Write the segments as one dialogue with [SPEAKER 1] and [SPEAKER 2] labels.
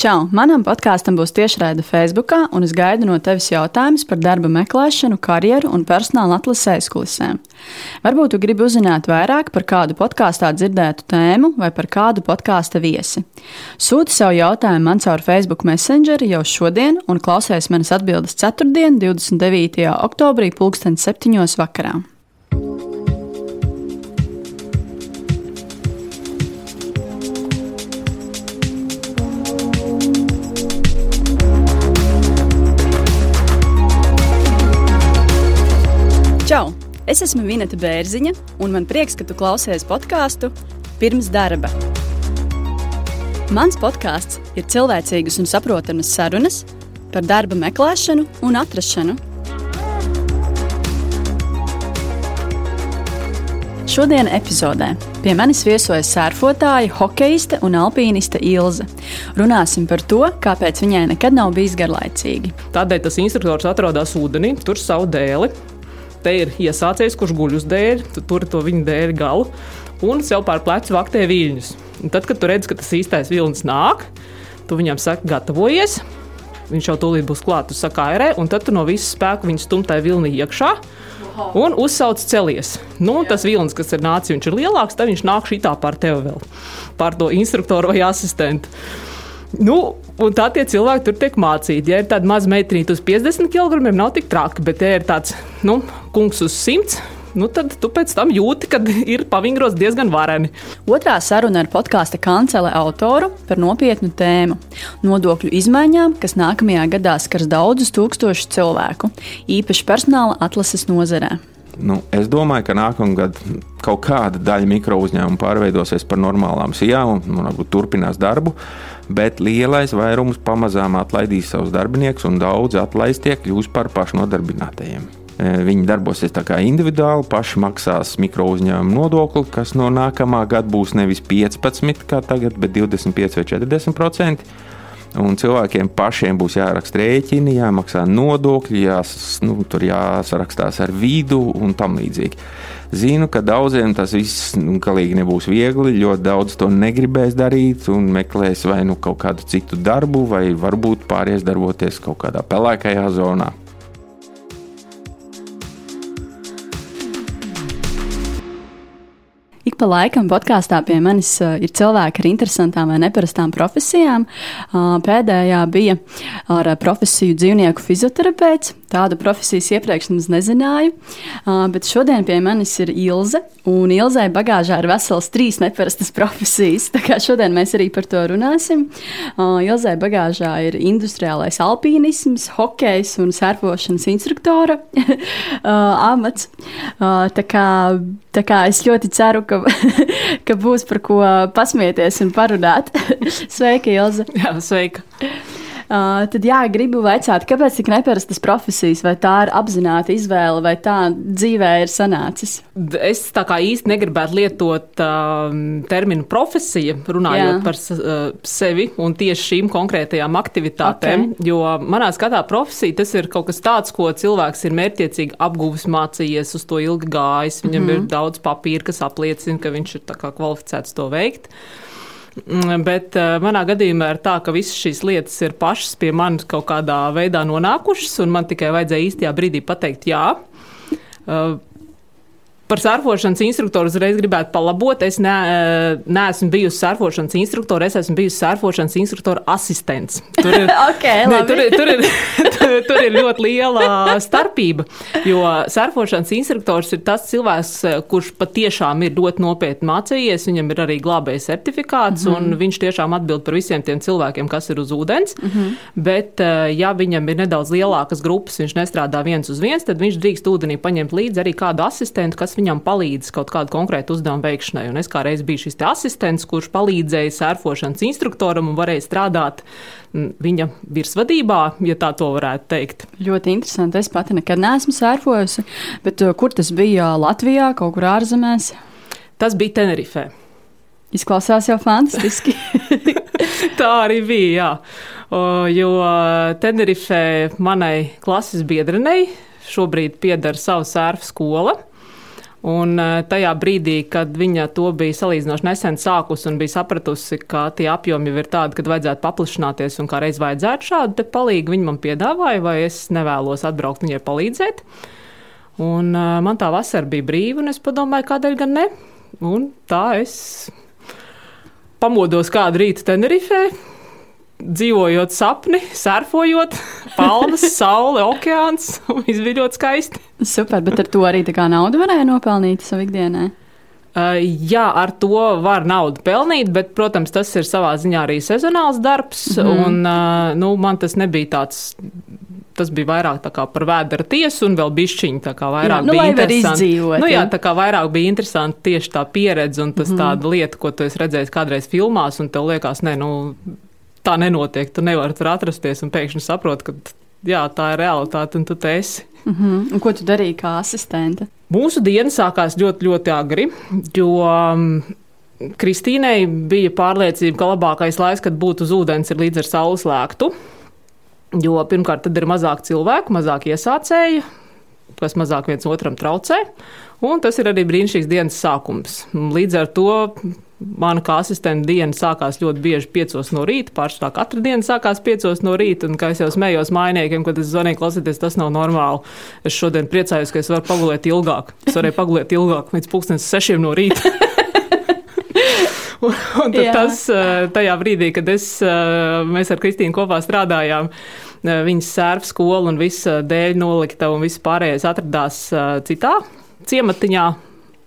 [SPEAKER 1] Čau! Manam podkāstam būs tiešraide Facebook, un es gaidu no tevis jautājumus par darba meklēšanu, karjeru un personāla atlases aizkulisēm. Varbūt tu gribi uzzināt vairāk par kādu podkāstā dzirdētu tēmu vai par kādu podkāstu viesi. Sūti savu jautājumu man caur Facebook Messenger jau šodien, un klausies manas atbildes 4. 29. oktobrī, 2007. vakarā. Es esmu Vineta Bērziņa, un man prieks, ka tu klausies podkāstu pirms darba. Mans podkāsts ir cilvēcīgas un saprotamas sarunas par darba meklēšanu un atrašanu. Šodienas epizodē pie manis viesojas sērfotāja, hokeiste un alpīniste Ilze. Runāsim par to, kāpēc viņai nekad nav bijis garlaicīgi.
[SPEAKER 2] Tādēļ tas instruktors atrodas ūdenī, tur savu dēli te ir iesācējs, kurš guļ uz dēļa, tur to viņa dēļa galu un sev pār plecu vaktē viļņus. Un tad, kad tu redz, ka tas īstais vilnis nāk, tu viņam saki, gatavojies. Viņš jau tūlīt būs klāts, tu saki, airē, un tad tu no visas spēka viņu stumtai vilni iekšā. Un uzsauc celies. Nu, tas vilnis, kas ir nācis, viņš ir lielāks, tad viņš nāk šitā pār tevi vēl, pār to instruktoru vai asistentu. Nu, Un tā tie cilvēki tur tiek mācīti. Ja ir tāda maza meitene uz 50 kg, nav tik traki, bet ja ir tāds nu, kungs uz 100 nu, tad tu pēc tam jūti, ka ir pavingros diezgan vareni.
[SPEAKER 1] Otrā saruna ar podkāstu kancele autoru par nopietnu tēmu - nodokļu izmaiņām, kas nākamajā gadā skars daudzus tūkstošus cilvēku, īpaši personāla atlases nozarē.
[SPEAKER 3] Nu, es domāju, ka nākamā gada kaut kāda daļa mikro uzņēmumu pārveidosies par normālām sijām un, un varbūt turpinās darbu bet lielais vairums pamazām atlaidīs savus darbiniekus, un daudzi atlaistie kļūs par pašnodarbinātajiem. E, viņi darbosies tā kā individuāli, paši maksās mikro uzņēmumu nodokli, kas no nākamā gada būs nevis 15, kā tagad, bet 25 vai 40 procenti. Un cilvēkiem pašiem būs jāraksta rēķini, jāmaksā nodokļi, jās, nu, tur jāsarakstās ar vidu un tam līdzīgi. Zinu, ka daudziem tas viss nu, galīgi nebūs viegli. Ļoti daudz to negribēs darīt un meklēs vai nu kaut kādu citu darbu, vai varbūt pāries darboties kaut kādā pelēkajā zonā.
[SPEAKER 1] Pa laikam podkāstā pie manis uh, ir cilvēki ar interesantām vai neparastām profesijām. Uh, pēdējā bija ar profesiju dzīvnieku fizioterapeits. Tādu profesijas iepriekš nezināju. Uh, bet šodien pie manis ir Ilze. Un Ilzai bagāžā ir vesels trīs neparastas profesijas. Tā kā šodien mēs arī par to runāsim. Uh, Ilzai bagāžā ir industriālais alpīnisms, hokejs un sērfošanas instruktora uh, amats. Uh, tā, kā, tā kā es ļoti ceru, ka, ka būs par ko pasmieties un parunāt. Sveika, Ilze!
[SPEAKER 2] Jā, sveika!
[SPEAKER 1] Uh, tad jā, gribu vaicāt, kāpēc tik neparastas profesijas, vai tā ir apzināta izvēle, vai tā dzīvē ir sanācis?
[SPEAKER 2] Es tā kā īsti negribētu lietot uh, terminu profesija, runājot jā. par uh, sevi un tieši šīm konkrētajām aktivitātēm, okay. jo manā skatā profesija tas ir kaut kas tāds, ko cilvēks ir mērķiecīgi apguvis, mācījies, uz to ilgi gājis, viņam mm -hmm. ir daudz papīra, kas apliecina, ka viņš ir kvalificēts to veikt. Mm, bet uh, manā gadījumā ir tā, ka visas šīs lietas ir pašas pie manis kaut kādā veidā nonākušas, un man tikai vajadzēja īstajā brīdī pateikt, jā. Par surfošanas instruktoru uzreiz gribētu palabot. Es ne, eh, neesmu bijusi surfošanas instruktore, es esmu bijusi surfošanas instruktora asistents.
[SPEAKER 1] Tur ir, okay, ne,
[SPEAKER 2] tur, ir, tur, ir, tur, tur ir ļoti liela starpība. Jo surfošanas instruktors ir tas cilvēks, kurš patiešām ir ļoti nopietni mācījies. Viņam ir arī glābēja certifikāts, mm -hmm. un viņš tiešām atbild par visiem tiem cilvēkiem, kas ir uz ūdens. Mm -hmm. Bet, eh, ja viņam ir nedaudz lielākas grupas, viņš nestrādā viens uz viens, tad viņš drīkst ūdenī paņemt līdzi arī kādu asistentu, kas viņam palīdz kaut kādu konkrētu uzdevumu veikšanai. Un es kā reiz biju šis asistents, kurš palīdzēja sērfošanas instruktoram un varēja strādāt mm, viņa virsvadībā, ja tā to varētu teikt.
[SPEAKER 1] Ļoti interesanti. Es pati nekad neesmu sērfojusi, bet uh, kur tas bija Latvijā, kaut kur ārzemēs?
[SPEAKER 2] Tas bija Tenerifē.
[SPEAKER 1] Izklausās jau fantastiski.
[SPEAKER 2] tā arī bija. Jā. Jo Tenerifē manai klases biedrenei šobrīd pieder savu sērfu skola. Un eh, tajā brīdī, kad viņa to bija salīdzinoši nesen sākusi un bija sapratusi, ka tie apjomi jau ir tādi, ka vajadzētu paplašināties un kā reiz vajadzētu šādu palīdzību, viņa man piedāvāja, vai es nevēlos atbraukt viņai palīdzēt. Un uh, man tā vasara bija brīva, un es padomāju, kādēļ gan ne. Un tā es pamodos kādu rītu Tenerifē, dzīvojot sapni, surfojot, palmas, saule, okeāns, viss bija ļoti skaisti.
[SPEAKER 1] Super, bet ar to arī tā kā naudu varēja nopelnīt savu ikdienai.
[SPEAKER 2] Uh, jā, ar to var naudu pelnīt, bet, protams, tas ir savā ziņā arī sezonāls darbs. Mm -hmm. un, uh, nu, man tas nebija tāds. Tas bija vairāk par vēdera tiesu un vēl kā vairāk jā, nu, bija interesanti.
[SPEAKER 1] Izdzīvot,
[SPEAKER 2] nu, jā, tā kā vairāk bija interesanti tieši tā pieredze un tas mm tāda lieta, ko tu esi redzējis kādreiz filmās, un tev liekas, ne, nu, tā nenotiek. Tu nevari tur atrasties un pēkšņi saproti, ka jā, tā ir realitāte un tu esi.
[SPEAKER 1] Mm -hmm. Un ko tu darīji kā asistente?
[SPEAKER 2] Mūsu diena sākās ļoti, ļoti agri, jo um, Kristīnai bija pārliecība, ka labākais laiks, kad būt uz ūdens, ir līdz ar saules lēktu. Jo pirmkārt, tad ir mazāk cilvēku, mazāk iesācēju, kas mazāk viens otram traucē. Un tas ir arī brīnišķīgs dienas sākums. Līdz ar to mana kā asistenta diena sākās ļoti bieži piecos no rīta. Pārsvarā katra diena sākās piecos no rīta. Un, kā jau smējos mainiekiem, kad es zvanīju, klausieties, tas nav normāli. Es šodien priecājos, ka es varu pagulēt ilgāk. Es varēju pagulēt ilgāk līdz pulkstenes sešiem no rīta. un, un tas eh, tajā brīdī, kad es, eh, mēs ar Kristīnu kopā strādājām, eh, viņas sērfa skola un visa dēļ nolikta un viss pārējais atradās citā ciematiņā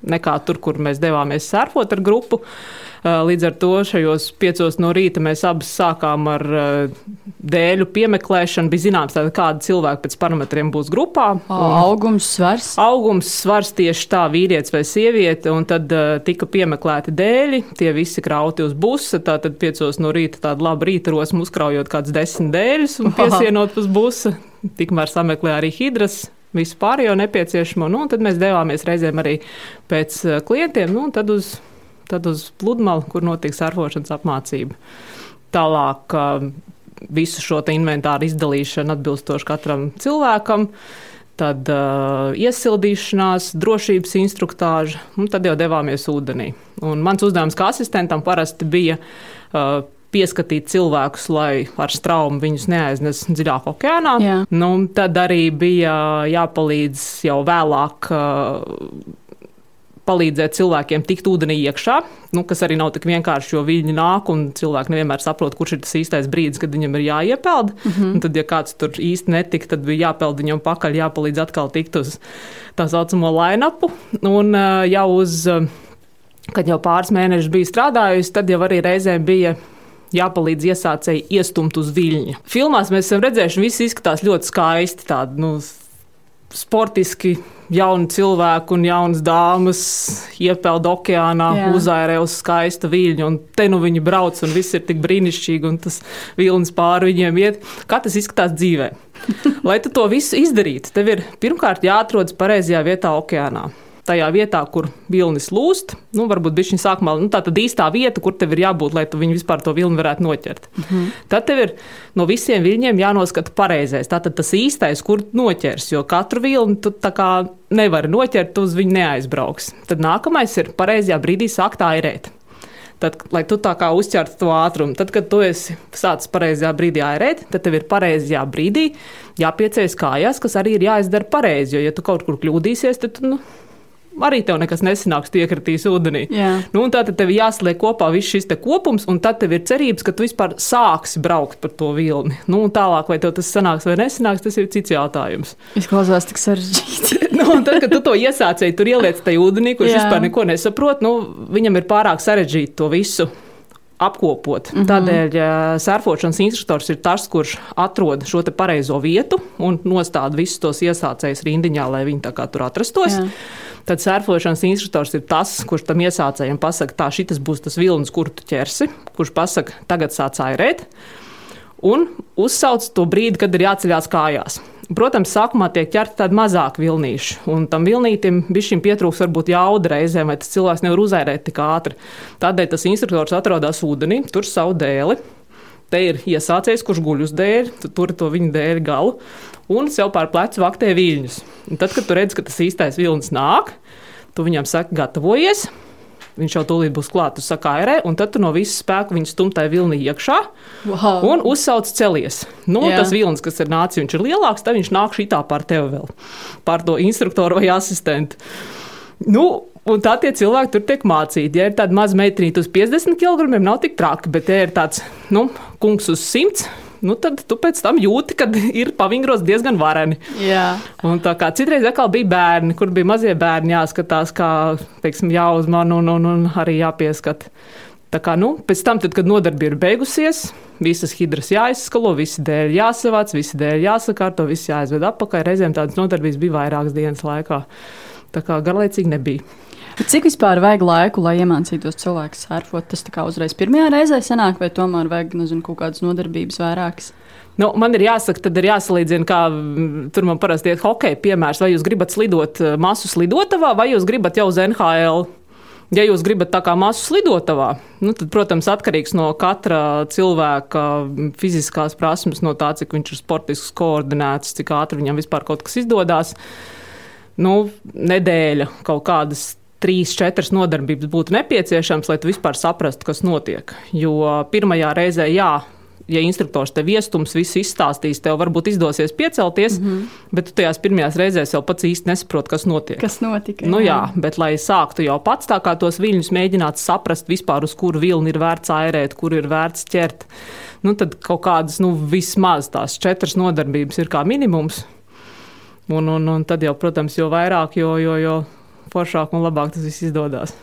[SPEAKER 2] nekā tur, kur mēs devāmies sērfot ar grupu. Līdz ar to šajos piecos no rīta mēs abas sākām ar dēļu piemeklēšanu. Bija zināms, kāda cilvēka pēc parametriem būs grupā.
[SPEAKER 1] Augums, svars.
[SPEAKER 2] Augums, svars tieši tā, vīrietis vai sieviete. Un tad tika piemeklēti dēļi, tie visi krauti uz busa. Tātad piecos no rīta tāda laba rīta rosma uzkraujot kāds desmit dēļus un piesienot uz busa. Tikmēr sameklē arī hidras visu pārējo nepieciešamo. Nu, tad mēs devāmies reizēm arī pēc eh, klientiem, nu, tad uz, tad uz pludmali, kur notiek sarfošanas apmācība. Tālāk eh, visu šo inventāru izdalīšanu atbilstoši katram cilvēkam. Tad uh, iesildīšanās, drošības instruktāža, un tad jau devāmies ūdenī. Un mans uzdevums kā asistentam parasti bija uh, pieskatīt cilvēkus, lai ar straumu viņus neaiznes dziļāk okeānā. Jā. Nu, tad arī bija jāpalīdz jau vēlāk. Uh, palīdzēt cilvēkiem tikt ūdenī iekšā, nu, kas arī nav tik vienkārši, jo viņi nāk un cilvēki nevienmēr saprot, kurš ir tas īstais brīdis, kad viņam ir jāiepeld. Mm -hmm. Un tad, ja kāds tur īsti netika, tad bija jāpeld viņam pakaļ, jāpalīdz atkal tikt uz tā saucamo line-upu. Un uh, jau uz, uh, kad jau pāris mēnešus bija strādājusi, tad jau arī reizēm bija jāpalīdz iesācēji iestumt uz viļņa. Filmās mēs esam redzējuši, ka viss izskatās ļoti skaisti. Tādi, nu, sportiski jauni cilvēki un jaunas dāmas iepeld okeānā, uzairē uz skaista viļņa, un te nu viņi brauc, un viss ir tik brīnišķīgi, un tas vilnis pāri viņiem iet. Kā tas izskatās dzīvē? Lai tu to visu izdarītu, tev ir pirmkārt jāatrodas pareizajā vietā okeānā tajā vietā, kur vilnis lūst. Nu, varbūt bija šī sākumā nu, tā īstā vieta, kur tev ir jābūt, lai tu viņu vispār to vilni varētu noķert. Mm -hmm. Tad tev ir no visiem viļņiem jānoskata pareizais. Tātad tas īstais, kur noķers, jo katru vilni tu nevari noķert, tu uz viņu neaizbrauks. Tad nākamais ir pareizajā brīdī sākt airēt. Tad, lai tu tā kā uzķertu to ātrumu, tad, kad tu esi sācis pareizajā brīdī airēt, tad tev ir pareizajā brīdī jāpieceļas kājās, kas arī ir jāizdara pareizi. Jo, ja tu kaut kur kļūdīsies, tad tu, nu, arī tev nekas nesanāks, iekritīs ūdenī. Jā. Nu, tā tad tev jāsliek kopā viss šis kopums, un tad tev ir cerības, ka tu vispār sāksi braukt par to vilni. Nu, tālāk, vai tev tas sanāks vai nesanāks, tas ir cits jautājums.
[SPEAKER 1] Izklausās tik sarežģīti.
[SPEAKER 2] nu, tad, kad tu to iesācēji, tur ieliec tajā ūdenī, kurš vispār neko nesaprot, nu, viņam ir pārāk sarežģīti to visu apkopot. Mm -hmm. Tādēļ surfošanas instruktors ir tas, kurš atrod šo pareizo vietu un nostāda visus tos iesācējus rindiņā, lai viņi tur atrastos. Jā. Tad surfošanas instruktors ir tas, kurš tam iesācējiem pasaka, tā šis būs tas vilnis, kur tu ķersi, kurš pasaka, tagad sāc airēt. Un uzsauc to brīdi, kad ir jāceļās kājās. Protams, sākumā tiek ķerta tāda mazāka vilnīša, un tam vilnītam bišķiņ pietrūks varbūt jauda reizēm, vai tas cilvēks nevar uzairēt tik ātri. Tādēļ tas instruktors atrodas ūdenī, tur savu dēli. Te ir iesācējs, kurš guļ uz dēļa, tur to viņa dēļa galu, un sev pār plecu vaktē viļņus. Un tad, kad tu redz, ka tas īstais vilnis nāk, Tu viņam saki, gatavojies. Viņš jau tūlīt būs klāts, tu saki, airē, un tad tu no visas spēka viņu stumtai vilni iekšā
[SPEAKER 1] Wow.
[SPEAKER 2] un uzsauc celies. Nu,
[SPEAKER 1] Jā.
[SPEAKER 2] tas vilnis, kas ir nācis, viņš ir lielāks, tad viņš nāk šitā par tevi vēl, par to instruktoru vai asistentu. Nu, Un tā tie cilvēki tur tiek mācīti. Ja ir tāda maza meitene uz 50 kg, nav tik traki, bet ja ir tāds nu, kungs uz 100, nu, tad tu pēc tam jūti, ka ir pavingros diezgan vareni.
[SPEAKER 1] Jā.
[SPEAKER 2] Un tā kā citreiz atkal bija bērni, kur bija mazie bērni jāskatās, kā teiksim, jāuzmana un, un, un arī jāpieskat. Tā kā, nu, pēc tam, tad, kad nodarbība ir beigusies, visas hidras jāizskalo, visi dēļ jāsavāc, visi dēļ jāsakārto, visi jāizved atpakaļ. Reizēm tādas nodarbības bija vairākas dienas laikā. Tā kā garlaicīgi nebija.
[SPEAKER 1] Cik vispār vajag laiku, lai iemācītos cilvēku surfot? Tas tā kā uzreiz pirmajā reizē sanāk, vai tomēr vajag, nezinu, kaut kādas nodarbības vairākas?
[SPEAKER 2] Nu, man ir jāsaka, tad ir jāsalīdzina, kā mm, tur man parasti ir hokeja piemērs. Vai jūs gribat slidot eh, masu slidotavā, vai jūs gribat jau uz NHL? Ja jūs gribat tā kā masu slidotavā, nu, tad, protams, atkarīgs no katra cilvēka fiziskās prasmes, no tā, cik viņš ir sportisks, koordinēts, cik ātri viņam vispār kaut kas izdodas. Nu, nedēļa kaut kādas trīs, četras nodarbības būtu nepieciešams, lai tu vispār saprastu, kas notiek. Jo pirmajā reizē, jā, ja instruktors tev iestums, visu izstāstīs, tev varbūt izdosies piecelties, mm -hmm. bet tu tajās pirmajās reizēs jau pats īsti nesaproti, kas notiek.
[SPEAKER 1] Kas notika?
[SPEAKER 2] Nu, jā, bet lai sāktu jau pats tā kā tos viļņus mēģināt saprast vispār, uz kuru vilni ir vērts airēt, kur ir vērts ķert, nu, tad kaut kādas, nu, vismaz tās četras nodarbības ir kā minimums. Un, un, un tad jau, protams, jo vairāk, jo, jo, jo foršāk un labāk tas viss izdodas.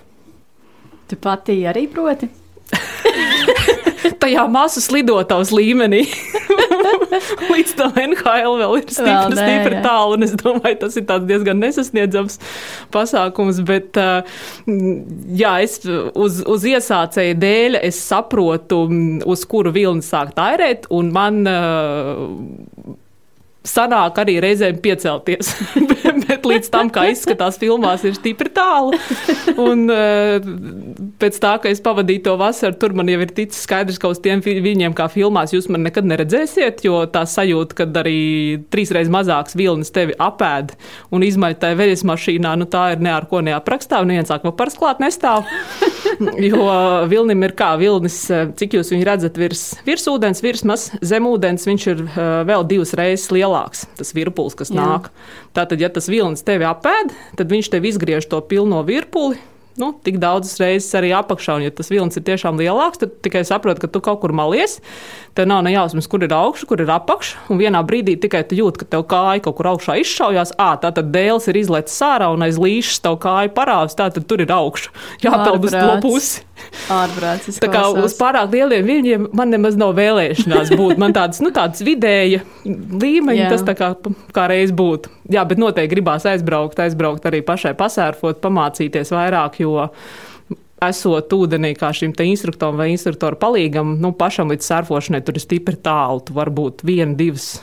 [SPEAKER 1] Tu pati arī proti?
[SPEAKER 2] Tajā masu slidotavas līmenī. Līdz tam NHL vēl ir stipri,
[SPEAKER 1] nē,
[SPEAKER 2] stipri
[SPEAKER 1] jā.
[SPEAKER 2] tālu, un es domāju, tas ir diezgan nesasniedzams pasākums. Bet, uh, jā, es uz, uz iesācēju dēļ es saprotu, uz kuru vilni sākt airēt, un man uh, sanāk arī reizēm piecelties. bet, līdz tam, kā izskatās filmās, ir stipri tālu. Un eh, pēc tā, ka es pavadīju to vasaru, tur man jau ir ticis skaidrs, ka uz tiem viņiem, kā filmās, jūs man nekad neredzēsiet, jo tā sajūta, ka arī trīsreiz mazāks vilnis tevi apēd un izmaļ tajā veļas mašīnā, nu tā ir ne ar ko neaprakstā, un neviens sāk vapars klāt nestāv. Jo vilnim ir kā vilnis, eh, cik jūs viņu redzat virs, virs ūdens, virs maz zem ūdens, viņš ir eh, vēl divas reizes lielāks, tas virpulis, kas
[SPEAKER 1] Jā.
[SPEAKER 2] nāk. Tātad, ja tas vilnis tevi apēd, tad viņš tev izgriež to pilno virpuli. Nu, tik daudzas reizes arī apakšā, un ja tas vilnis ir tiešām lielāks, tad tikai saproti, ka tu kaut kur malies. Tev nav ne jausmas, kur ir augšs, kur ir apakšs. Un vienā brīdī tikai tu jūti, ka tev kāja kaut kur augšā izšaujās. Ā, tā tad dēls ir izlecis ārā un aiz līšas tev kāja parāvs. Tā tad tur ir augšs. Jāpeld uz to pusi.
[SPEAKER 1] Ārprāts.
[SPEAKER 2] Tā kā uz pārāk lieliem viļņiem man nemaz nav vēlēšanās būt. Man tāds, nu, tāds vidēja līmeņa, tas tā kā, kā reiz būtu. Jā, bet noteikti gribās aizbraukt, aizbraukt arī pašai pasērfot, pamācīties vairāk, jo esot ūdenī kā šim instruktoram vai instruktoru palīgam, nu, pašam līdz sērfošanai tur ir stipri tālu. Tu varbūt vienu, divas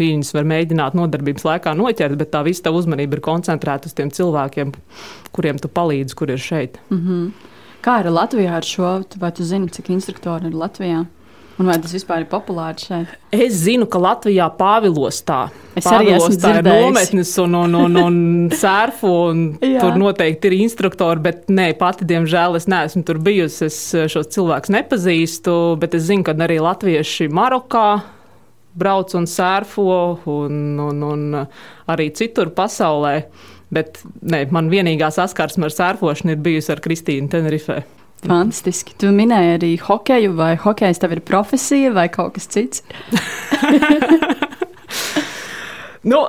[SPEAKER 2] viņus var mēģināt nodarbības laikā noķert, bet tā visa uzmanība ir koncentrēta uz tiem cilvēkiem, kuriem tu palīdzi, kur ir šeit.
[SPEAKER 1] Kā ir Latvijā ar šo? Vai tu zini, cik instruktori ir Latvijā? Un vai tas vispār ir populārs šeit?
[SPEAKER 2] Es zinu, ka Latvijā Pāvilos tā
[SPEAKER 1] Es arī esmu
[SPEAKER 2] Pāvilostā ir nometnes un, un, un, un sērfu, un tur noteikti ir instruktori, bet nē, pati, diemžēl, es neesmu tur bijusi. Es šos cilvēkus nepazīstu, bet es zinu, ka arī latvieši Marokā brauc un sērfo, un, un, un arī citur pasaulē. Bet nē, man vienīgā saskarsme ar sērfošanu ir bijusi ar Kristīnu Tenerifē.
[SPEAKER 1] Fantastiski. Tu minēji arī hokeju, vai hokejs tev ir profesija vai kaut kas cits?
[SPEAKER 2] Nu,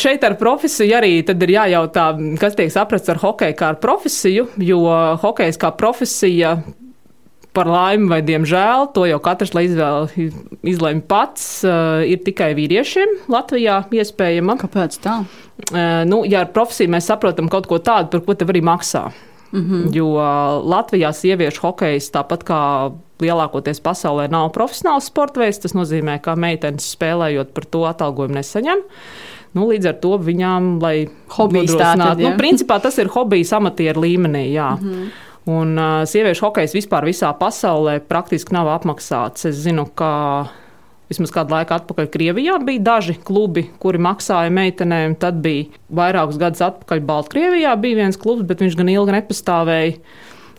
[SPEAKER 2] šeit ar profesiju arī ir jājautā, kas tiek saprasts ar hokeju kā ar profesiju, jo hokejs kā profesija. Par laimi vai diemžēl, to jau katrs izvēl, izlemj pats, ā, ir tikai vīriešiem Latvijā iespējama.
[SPEAKER 1] Kāpēc tā?
[SPEAKER 2] Ā, Nu, ja ar profesiju mēs saprotam kaut ko tādu, par ko tev arī maksā. Mm -hmm. Jo Latvijā sieviešu hokejs, tāpat kā lielākoties pasaulē, nav profesionāls sporta veids. Tas nozīmē, ka meitenes spēlējot par to atalgojumu nesaņem. Nu, līdz ar to viņām, lai
[SPEAKER 1] Hobijs ja?
[SPEAKER 2] nu, principā tas ir hobijs amatieru līmenī. Jā. Mm -hmm. Un uh, sieviešu hokejs vispār visā pasaulē praktiski nav apmaksāts. Es zinu, ka Vismaz kādu laiku atpakaļ Krievijā bija daži klubi, kuri maksāja meitenēm. Tad bija vairākus gadus atpakaļ Baltkrievijā bija viens klubs, bet viņš gan ilgi nepastāvēja.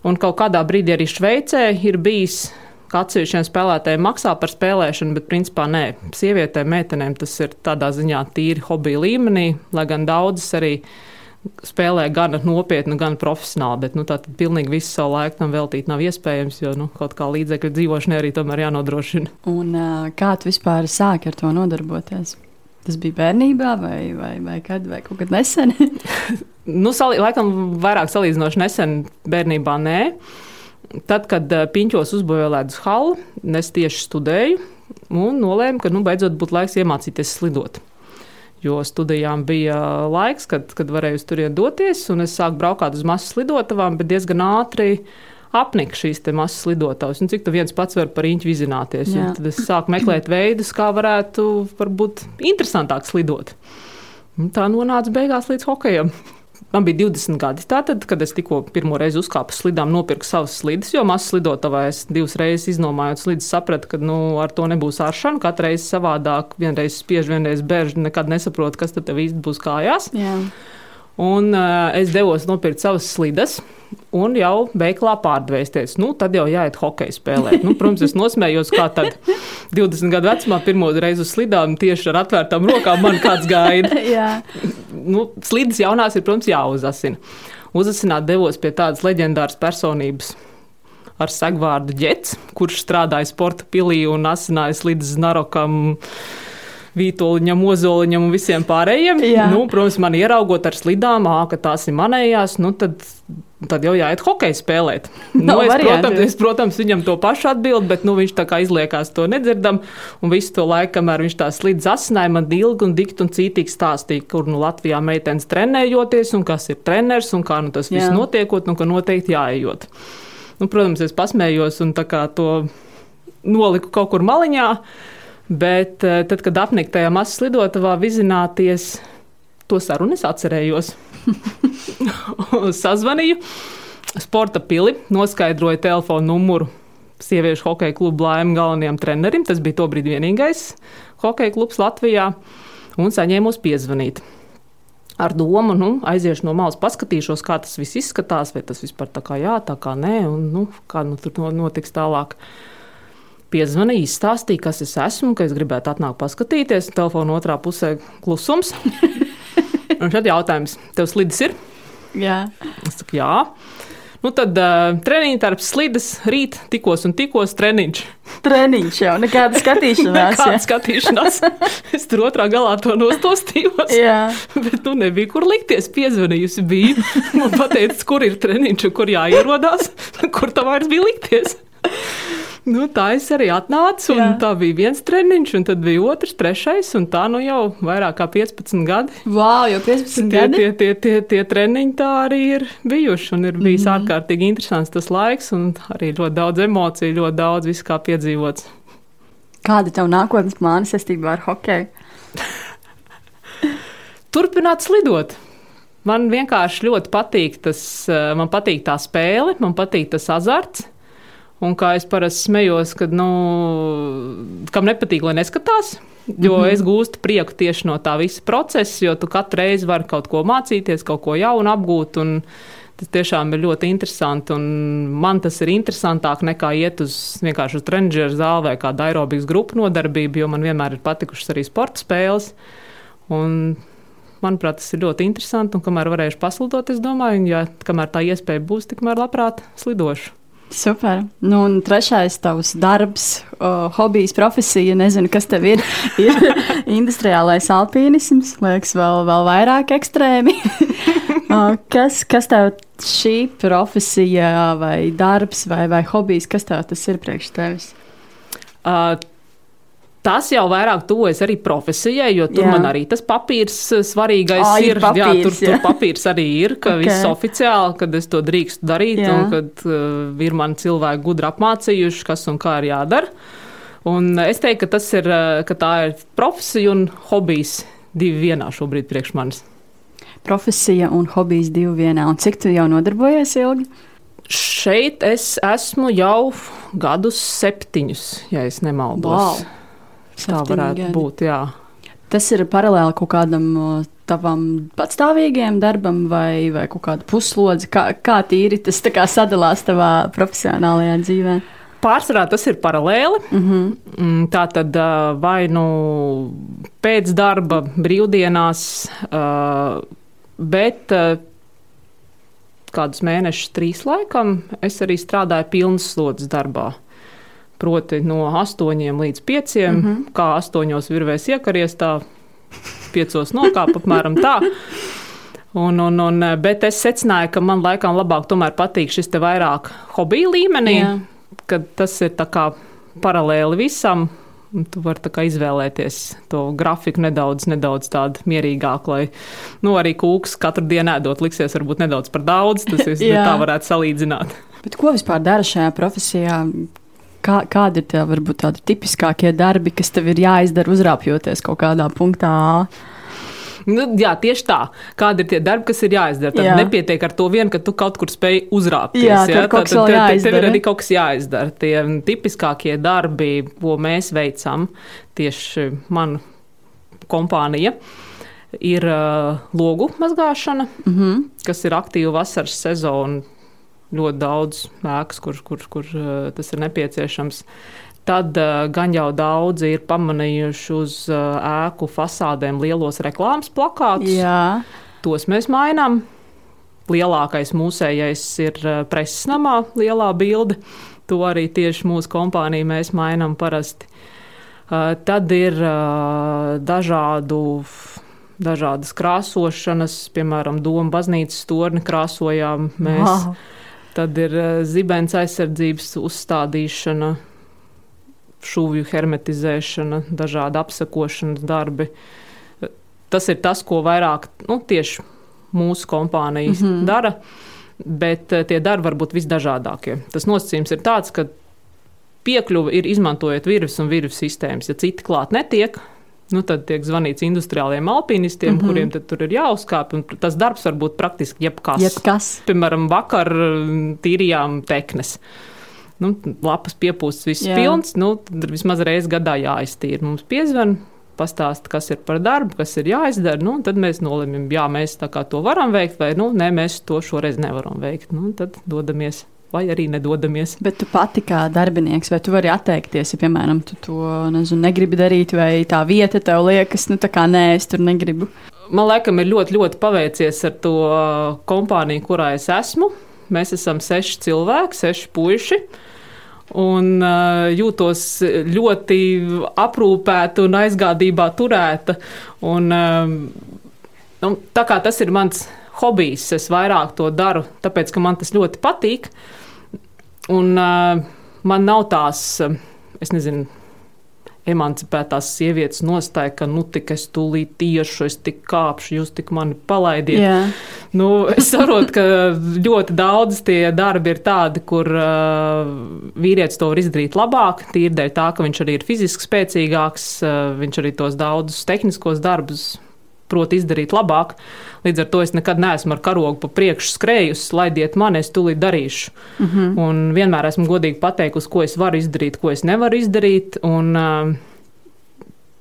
[SPEAKER 2] Un kaut kādā brīdī arī Šveicē ir bijis ka atsevišķiem spēlētājiem maksā par spēlēšanu, bet principā nē, sievietēm, meitenēm tas ir tādā ziņā tīri hobija līmenī, lai gan daudzas arī spēlē gan nopietni, gan profesionāli. Bet nu, tā tad pilnīgi visu savu laiku tam veltīt nav iespējams, jo nu, kaut kā līdzekļu dzīvošanai arī tomēr jānodrošina.
[SPEAKER 1] Un kā tu vispār sāki ar to nodarboties? Tas bija bērnībā, vai, vai, vai kad, vai kaut kad nesen?
[SPEAKER 2] nu, salī, laikam, vairāk salīdzinoši nesen bērnībā nē. Tad, kad piņķos uzbūvēja ledus halu, es tieši studēju un nolēmu, ka nu, beidzot būtu laiks iemācīties slidot jo studijām bija laiks, kad, kad varēju uz turieni doties, un es sāku braukt uz masu lidotavām, bet diezgan ātri apnika šīs masas lidotavas. Cik tu viens pats vari par īņķu vizināties? Tad es sāku meklēt veidus, kā varētu varbūt interesantāk slidot. Un tā nonāca beigās līdz hokejam. Man bija 20 gadi. Tātad, kad es tikko pirmo reizi uzkāpu slidām, nopirku savus slidus, jo mazs lidotavā es divas reizes iznomājot slidus, sapratu, ka nu, ar to nebūs āršana. Katru reizi savādāk, vienreiz spiež, vienreiz bērž, nekad nesaprotu, kas tad tev īsti būs kājās. Jā. Un uh, es devos nopirkt savas slidas. Un jau veiklā pārdvēsties. Nu, tad jau jāiet hokeja spēlēt. Nu, protams, es nosmējos, kā tad 20 gadu vecumā pirmo reizi uz slidām tieši ar atvērtām rokām man kāds gaida. nu, slidas jaunās ir, protams, jāuzasina. Uzasināt devos pie tādas leģendāras personības ar segvārdu ģets, kurš strādāja sporta pilī un asināja slidas Narokam. Vītoliņam, Ozoliņam un visiem pārējiem. Jā. Nu, protams, man ieraugot ar slidām, ā, ka tās ir manējās, nu, tad, tad jau jāiet hokeju spēlēt. Nu, es, protams, es, protams, viņam to pašu atbildu, bet nu, viņš tā kā izliekās to nedzirdam. Un visu to laiku, kamēr viņš tā slidz asināja, man ilgi un dikti un cītīgi stāstīja, kur nu Latvijā meitenes trenējoties un kas ir treneris un kā nu, tas viss Jā. notiekot un ka noteikti jāejot. Nu, protams, es pasmējos un tā kā to noliku kaut kur maliņā. Bet eh, tad, kad apnika tajā mazā lidotavā vizināties, to sarunu es atcerējos. Sazvanīju sporta pili, noskaidroju telefonu numuru sieviešu hokeja klubu laimīgam galvenajam trenerim. Tas bija tobrīd vienīgais hokeja klubs Latvijā, un saņēmu uz piezvanīt. Ar domu, nu, aiziešu no malas, paskatīšos, kā tas viss izskatās, vai tas vispār tā kā jā, tā kā nē, un nu, kā nu, tur notiks tālāk piezvanīja, izstāstīja, kas es esmu, ka es gribētu atnākt paskatīties. Telefona otrā pusē klusums. un tad jautājums, tev slidis ir?
[SPEAKER 1] Jā.
[SPEAKER 2] Es saku, jā. Nu, tad uh, treniņš, darbs, slides, rīt, tikos un tikos treniņš.
[SPEAKER 1] Treniņš jau, nekāda skatīšanās.
[SPEAKER 2] nekāda skatīšanās. es tur otrā galā to nostostījos. Jā. Bet nu nebija, kur likties. Piezvanījusi biju. Man pateica, kur ir treniņš un kur jāierodās, kur tā vairs bija likties. Nu, tā es arī atnācu, tā bija viens treniņš, un tad bija otrs, trešais, un tā nu jau vairāk kā 15 gadi.
[SPEAKER 1] Wow, jau 15
[SPEAKER 2] tie,
[SPEAKER 1] gadi?
[SPEAKER 2] Tie, tie, tie, tie treniņi tā arī ir bijuši, un ir bijis mm -hmm. ārkārtīgi interesants tas laiks, un arī ļoti daudz emociju, ļoti daudz visu kā piedzīvots.
[SPEAKER 1] Kāda tev nākotnes plāna saistībā ar hokeju?
[SPEAKER 2] Turpināt slidot. Man vienkārši ļoti patīk tas, eh, man patīk tā spēle, man patīk tas azarts. Un kā es parasti smējos, kad, nu, kam nepatīk, lai neskatās, jo mm -hmm. es gūstu prieku tieši no tā visa procesa, jo tu katru reizi vari kaut ko mācīties, kaut ko jaunu apgūt. Tas tiešām ir ļoti interesanti, un man tas ir interesantāk nekā iet uz vienkārši uz treniņu zāli vai kādu aerobikas grupu nodarbību, jo man vienmēr ir patikušas arī sporta spēles. Un, manuprāt, tas ir ļoti interesanti, un kamēr varēšu paslidot, es domāju, ja kamēr tā iespēja būs, tikmēr labprāt slidošu.
[SPEAKER 1] Super. Nu, un trešais tavs darbs, uh, hobijs, profesija, nezinu, kas tev ir. ir industriālais alpīnisms, liekas, vēl, vēl vairāk ekstrēmi. uh, kas, kas tev šī profesija vai darbs vai, vai hobijs, kas tev tas ir priekš tevis?
[SPEAKER 2] Uh, Tas jau vairāk tuvojas arī profesijai, jo tur jā. man arī tas papīrs eh, svarīgais
[SPEAKER 1] oh,
[SPEAKER 2] ir.
[SPEAKER 1] Papīrs,
[SPEAKER 2] jā, tur, jā. tur papīrs arī ir, ka okay. viss oficiāli, kad es to drīkstu darīt, jā. un kad uh, ir man cilvēki gudri apmācījuši, kas un kā ir jādara. Un es teiktu, ka tas ir, eh, ka tā ir profesija un hobijs divi vienā šobrīd priekš manis.
[SPEAKER 1] Profesija un hobijs divi vienā. Un cik tu jau nodarbojies ilgi?
[SPEAKER 2] Šeit es esmu jau gadus septiņus, ja es nemaldos.
[SPEAKER 1] Wow.
[SPEAKER 2] Tā varētu
[SPEAKER 1] Saftingi
[SPEAKER 2] būt, jā.
[SPEAKER 1] Tas ir paralēli kaut kādam tavam patstāvīgajam darbam vai, vai kaut kāda puslodze. Kā, kā tīri tas kā sadalās tavā profesionālajā dzīvē?
[SPEAKER 2] Pārsvarā tas ir paralēli.
[SPEAKER 1] Mm -hmm.
[SPEAKER 2] Tā tad vai nu pēc darba, brīvdienās, bet kādus mēnešus, trīs laikam, es arī strādāju pilnas slodzes darbā. Proti, no 8 līdz 5. Mm -hmm. Kā 8 virvēs iekaries, tā 5 nokāpa apmēram tā. Un, un, un, bet es secināju, ka man laikam labāk tomēr patīk šis te vairāk hobija līmenī,
[SPEAKER 1] Jā.
[SPEAKER 2] kad tas ir tā kā paralēli visam. un Tu vari izvēlēties to grafiku nedaudz, nedaudz tādu mierīgāku, lai nu, arī kūks katru dienu ēdot liksies varbūt nedaudz par daudz. Tas ir tā varētu salīdzināt.
[SPEAKER 1] Bet ko vispār dara šajā profesijā? Kā, kādi ir tie varbūt tādi tipiskākie darbi, kas tev ir jāizdara uzrāpjoties kaut kādā punktā?
[SPEAKER 2] Nu, jā, tieši tā. Kādi ir tie darbi, kas ir jāizdara? Tad
[SPEAKER 1] Jā.
[SPEAKER 2] nepietiek ar to vien, ka tu kaut kur spēj uzrāpties.
[SPEAKER 1] Jā, kaut kas vēl
[SPEAKER 2] tev, tev ir arī kaut kas jāizdara. Tie tipiskākie darbi, ko mēs veicam, tieši mana kompānija, ir uh, logu mazgāšana,
[SPEAKER 1] Mm -hmm.
[SPEAKER 2] kas ir aktīva vasaras sezona. Ļoti daudz ēkas, kur, kur, kur uh, tas ir nepieciešams. Tad uh, gan jau daudzi ir pamanījuši uz uh, ēku fasādēm lielos reklāmas plakātus.
[SPEAKER 1] Jā,
[SPEAKER 2] Tos mēs mainām. Lielākais mūsējais ir preses namā, lielā bilde. To arī tieši mūsu kompānija mēs mainām parasti. Tad ir dažādu, dažādas krāsošanas, piemēram, Doma baznīcas torni krāsojām mēs.
[SPEAKER 1] Wow.
[SPEAKER 2] Tad ir uh, zibens aizsardzības uzstādīšana, šūvju hermetizēšana, dažādi apsakošanas darbi. Tas ir tas, ko vairāk nu, tieši mūsu kompānijas mm. -hmm. dara, bet eh, tie darbi var būt visdažādākie. Tas nosacījums ir tāds, ka piekļuve ir izmantojot virves un virves sistēmas. Ja citi klāt netiek, nu, tad tiek zvanīts industriāliem alpinistiem, mm. -hmm. kuriem tur ir jāuzkāp. un Tas darbs var būt praktiski jebkas.
[SPEAKER 1] jebkas.
[SPEAKER 2] Piemēram, vakar tīrījām teknes. Nu, lapas piepūstas, viss
[SPEAKER 1] Jā.
[SPEAKER 2] pilns. Nu, tad vismaz reizes gadā jāiztīra. Mums piezvan, pastāsta, kas ir par darbu, kas ir jāizdara. Nu, tad mēs nolemjam, jā, mēs to varam veikt, vai nu, nē, mēs to šoreiz nevaram veikt. Nu, tad dodamies, vai arī nedodamies.
[SPEAKER 1] Bet tu pati kā darbinieks, vai tu vari atteikties, ja, piemēram, tu to nezinu, negribi darīt, vai tā vieta tev liekas, nu, tā kā nē, es tur negribu.
[SPEAKER 2] Man liekas, ir ļoti, ļoti paveicies ar to uh, kompāniju, kurā es esmu. Mēs esam seši cilvēki, seši puiši. Un uh, jūtos ļoti aprūpēta un aizgādībā turēta. Un, um, nu, tā kā tas ir mans hobijs, es vairāk to daru, tāpēc ka man tas ļoti patīk. Un uh, man nav tās, uh, es nezinu, emancipētās sievietes nostāja, ka nu tik es tūlīt tiešu, es tik kāpšu, jūs tik mani palaidiet.
[SPEAKER 1] Jā,
[SPEAKER 2] Nu, es saprotu, ka ļoti daudz tie darbi ir tādi, kur uh, vīrietis to var izdarīt labāk, tīri dēļ tā, ka viņš arī ir fiziski spēcīgāks, uh, viņš arī tos daudzus tehniskos darbus prot izdarīt labāk. Līdz ar to es nekad neesmu ar karogu pa priekšu skrējusi, laidiet man, es tūlīt darīšu. Mm. -hmm. Un vienmēr esmu godīgi pateikusi, ko es varu izdarīt, ko es nevaru izdarīt. Un, uh,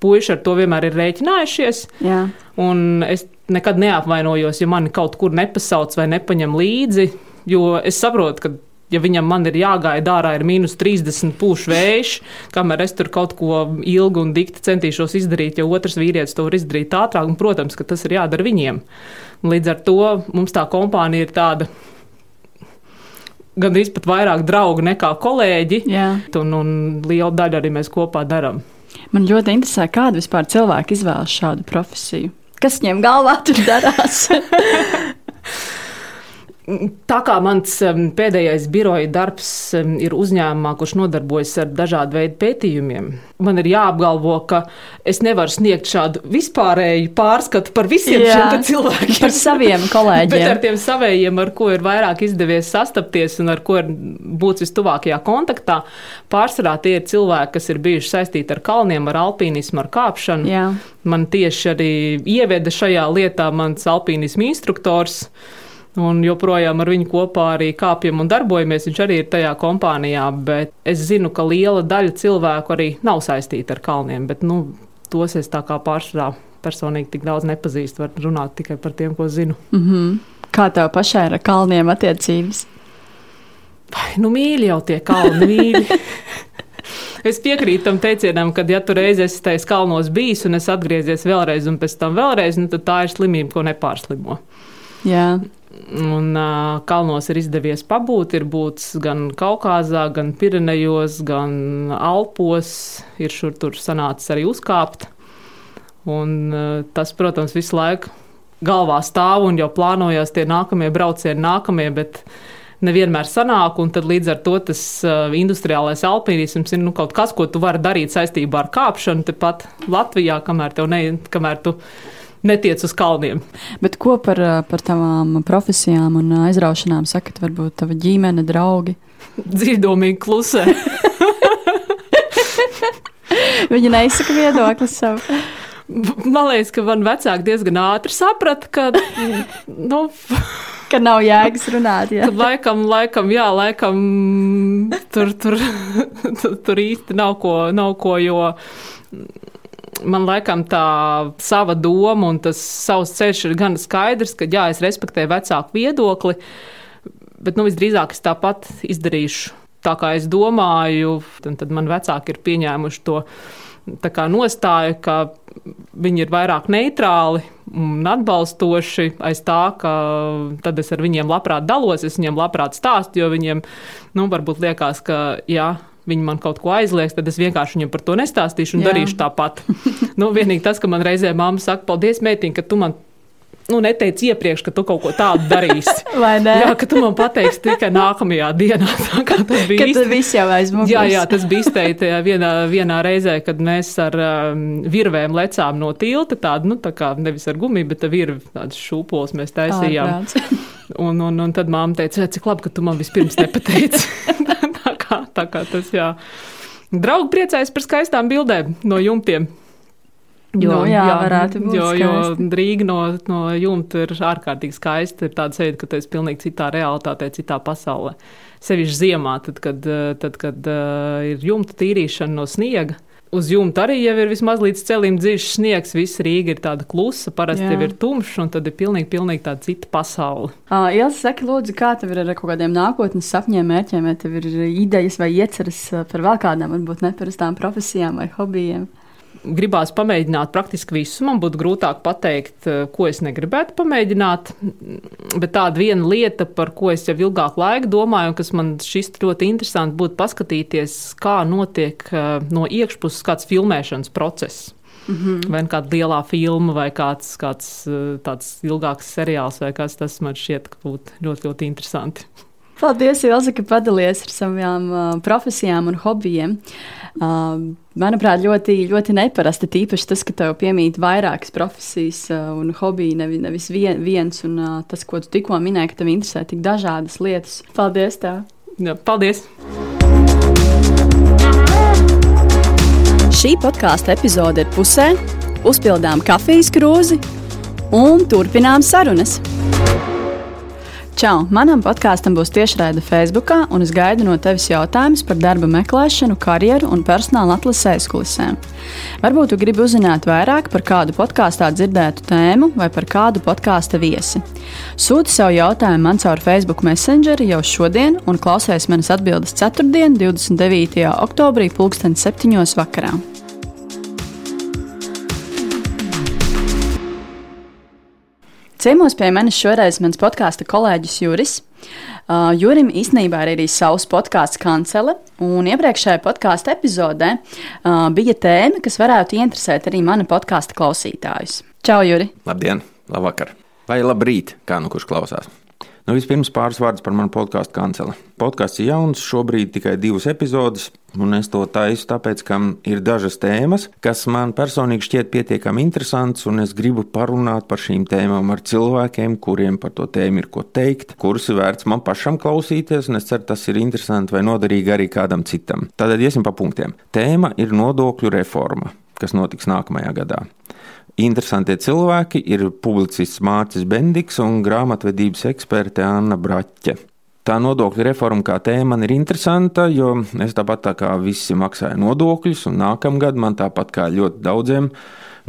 [SPEAKER 2] Puiši ar to vienmēr ir rēķinājušies.
[SPEAKER 1] jā.
[SPEAKER 2] Un es nekad neapvainojos, ja mani kaut kur nepasauc vai nepaņem līdzi, jo es saprotu, ka. Ja viņam man ir jāgaida ārā, ir mīnus 30 pūš vējš, kamēr es tur kaut ko ilgi un dikti centīšos izdarīt, jo otrs vīrietis to var izdarīt ātrāk, un, protams, ka tas ir jādara viņiem. Līdz ar to mums tā kompānija ir tāda gandrīz pat vairāk draugu nekā kolēģi,
[SPEAKER 1] jā.
[SPEAKER 2] un, un liela daļa arī mēs kopā darām.
[SPEAKER 1] Man ļoti interesē, kāda vispār cilvēka izvēlas šādu profesiju. Kas viņiem galvā tur darās?
[SPEAKER 2] Tā kā mans pēdējais biroja darbs ir uzņēmumā, kurš nodarbojas ar dažādu veidu pētījumiem, man ir jāapgalvo, ka es nevaru sniegt šādu vispārēju pārskatu par visiem
[SPEAKER 1] Jā,
[SPEAKER 2] šiem cilvēkiem.
[SPEAKER 1] Par saviem
[SPEAKER 2] Bet ar
[SPEAKER 1] kolēģiem.
[SPEAKER 2] tiem savējiem, ar ko ir vairāk izdevies sastapties un ar ko ir būt vistuvākajā kontaktā, pārsvarā tie ir cilvēki, kas ir bijuši saistīti ar kalniem, ar alpīnismu, ar kāpšanu.
[SPEAKER 1] Jā,
[SPEAKER 2] Man tieši arī ieveda šajā lietā mans alpīnismu instruktors. Un joprojām ar viņu kopā arī kāpjam un darbojamies. Viņš arī ir tajā kompānijā, bet es zinu, ka liela daļa cilvēku arī nav saistīta ar kalniem. Bet, nu, tos es tā kā pārsvarā personīgi tik daudz nepazīstu. Varu runāt tikai par tiem, ko zinu.
[SPEAKER 1] Mm -hmm. Kā tev pašai ar kalniem attiecības?
[SPEAKER 2] Vai, nu, mīļi jau tie kalni, mīļi. Es piekrītu tam teicienam, ka, ja tu reiz esi tajos kalnos bijis un es atgriezies vēlreiz un pēc tam vēlreiz, nu, tad tā ir slimība, ko nepārslimo.
[SPEAKER 1] Jā.
[SPEAKER 2] Un uh, kalnos ir izdevies pabūt, ir būts gan Kaukazā, gan Pirenejos, gan Alpos. Ir šur tur sanācis arī uzkāpt. Un, uh, tas, protams, visu laiku galvā stāv un jau plānojas tie nākamie braucieni, nākamie. Bet, Nevienmēr sanāk, un līdz ar to tas uh, industriālais alpīnisms ir nu, kaut kas, ko tu vari darīt saistībā ar kāpšanu tepat Latvijā, kamēr, ne, kamēr tu netiec uz kalniem.
[SPEAKER 1] Bet ko par, par tavām profesijām un aizraušanām sakat? Varbūt tava ģimene, draugi?
[SPEAKER 2] Dzīvdomīgi klusē.
[SPEAKER 1] Viņa neizsaka viedokli savu.
[SPEAKER 2] Man liekas, ka man vecāki diezgan ātri saprata, ka, nu,
[SPEAKER 1] ka nav jēgas runāt. Jā.
[SPEAKER 2] Laikam, laikam, jā, laikam tur, tur, tur, tur īsti nav ko, nav ko, jo man laikam tā sava doma un tas savs ceļš ir gan skaidrs, ka jā, es respektēju vecāku viedokli, bet nu, visdrīzāk es tāpat izdarīšu tā, kā es domāju, tad man vecāki ir pieņēmuši to nostāju, ka viņi ir vairāk neitrāli un atbalstoši aiz tā, ka tad es ar viņiem labprāt dalos, es viņiem labprāt stāstu, jo viņiem nu, varbūt liekas, ka jā. Viņi man kaut ko aizliegs, tad es vienkārši viņam par to nestāstīšu un Jā. darīšu tāpat. nu, vienīgi tas, ka man reizē mamma saka, paldies, mētiņ, ka tu man nu, neteici iepriekš, ka tu kaut ko tādu darīsi.
[SPEAKER 1] Vai ne?
[SPEAKER 2] Jā, ka tu man pateiksi tikai nākamajā dienā. Tas bija.
[SPEAKER 1] Tas viss jau aizmuks.
[SPEAKER 2] Jā, jā, tas bija izteikti vienā, vienā reizē, kad mēs ar um, virvēm lecām no tilta, tādu, nu, tā kā nevis ar gumiju, bet ar virvi tādas šūpoles mēs taisījām. Un, un, un tad māma teica, cik labi, ka tu man vispirms nepateici. Tā, kā, tas, jā. Draugi priecājas par skaistām bildēm no jumtiem.
[SPEAKER 1] Jo, nu, jā, jā, varētu būt.
[SPEAKER 2] Jo, skaisti. jo Rīga no, no jumta ir ārkārtīgi skaista. Ir tāda sajūta, ka tu esi pilnīgi citā realitātē, citā pasaulē. Sevišķi ziemā, tad, kad, tad, kad uh, ir jumta tīrīšana no sniega. Uz jumta arī jau ir vismaz līdz celim dziļš sniegs. Visa Rīga ir tāda klusa, parasti jau ir tumšs, un tad ir pilnīgi, pilnīgi tāda cita pasaule.
[SPEAKER 1] Uh, Ilsa, saki, lūdzu, kā tev ir ar kaut kādiem nākotnes sapņiem, mērķiem, vai tev ir idejas vai ieceras par vēl kādām, varbūt neparastām profesijām vai hobijiem?
[SPEAKER 2] Gribās pamēģināt praktiski visu. Man būtu grūtāk pateikt, eh, ko es negribētu pamēģināt. Bet tāda viena lieta, par ko es jau ilgāku laiku domāju, un kas man šis ļoti interesanti, būtu paskatīties, kā notiek eh, no iekšpuses kāds filmēšanas process. Mm -hmm. Vai nu kāda liela filma, vai kāds, kāds eh, tāds ilgāks seriāls, vai kas tas man šķiet, ka būtu ļoti, ļoti interesanti.
[SPEAKER 1] Paldies, Ilza, ka padalījies ar savām uh, profesijām un hobijiem. Uh, manuprāt, ļoti, ļoti neparasti. Tīpaši tas, ka tev piemīt vairākas profesijas uh, un hobiji, nevis, nevis vien, viens. Un uh, tas, ko tu tikko minēji, ka tev interesē tik dažādas lietas. Paldies! Tev.
[SPEAKER 2] Jā, paldies!
[SPEAKER 1] Šī podkāstu epizode ir pusē. Uzpildām kafijas krūzi un turpinām sarunas. Čau! Manam podkāstam būs tiešraide Facebook, un es gaidu no tevis jautājumus par darba meklēšanu, karjeru un personāla atlases aizkulisēm. Varbūt tu gribi uzzināt vairāk par kādu podkāstā dzirdētu tēmu vai par kādu podkāstu viesi. Sūti savu jautājumu man caur Facebook Messenger jau šodien, un klausies manas atbildes 4. 29. oktobrī, 2007. vakarā. Ciemos pie manis šoreiz mans podkāstu kolēģis Juris. Uh, Jurim īstenībā ir arī savs podkāsts kancele, un iepriekšējā podkāstu epizodē uh, bija tēma, kas varētu interesēt arī mana podkāstu klausītājus. Čau, Juri!
[SPEAKER 3] Labdien! Labvakar! Vai labrīt, kā nu kurš klausās? Nu, vispirms pāris vārdus par manu podkāstu kanceli. Podkāsts ir jauns, šobrīd tikai divas epizodes, un es to taisu tāpēc, ka ir dažas tēmas, kas man personīgi šķiet pietiekami interesantas, un es gribu parunāt par šīm tēmām ar cilvēkiem, kuriem par to tēmu ir ko teikt, kurus ir vērts man pašam klausīties, un es ceru, tas ir interesanti vai noderīgi arī kādam citam. Tātad iesim pa punktiem. Tēma ir nodokļu reforma, kas notiks nākamajā gadā. Interesantie cilvēki ir publicists Mārcis Bendiks un grāmatvedības eksperte Anna Braķe. Tā nodokļu reforma kā tēma man ir interesanta, jo es tāpat tā kā visi maksāju nodokļus, un nākamgad man tāpat kā ļoti daudziem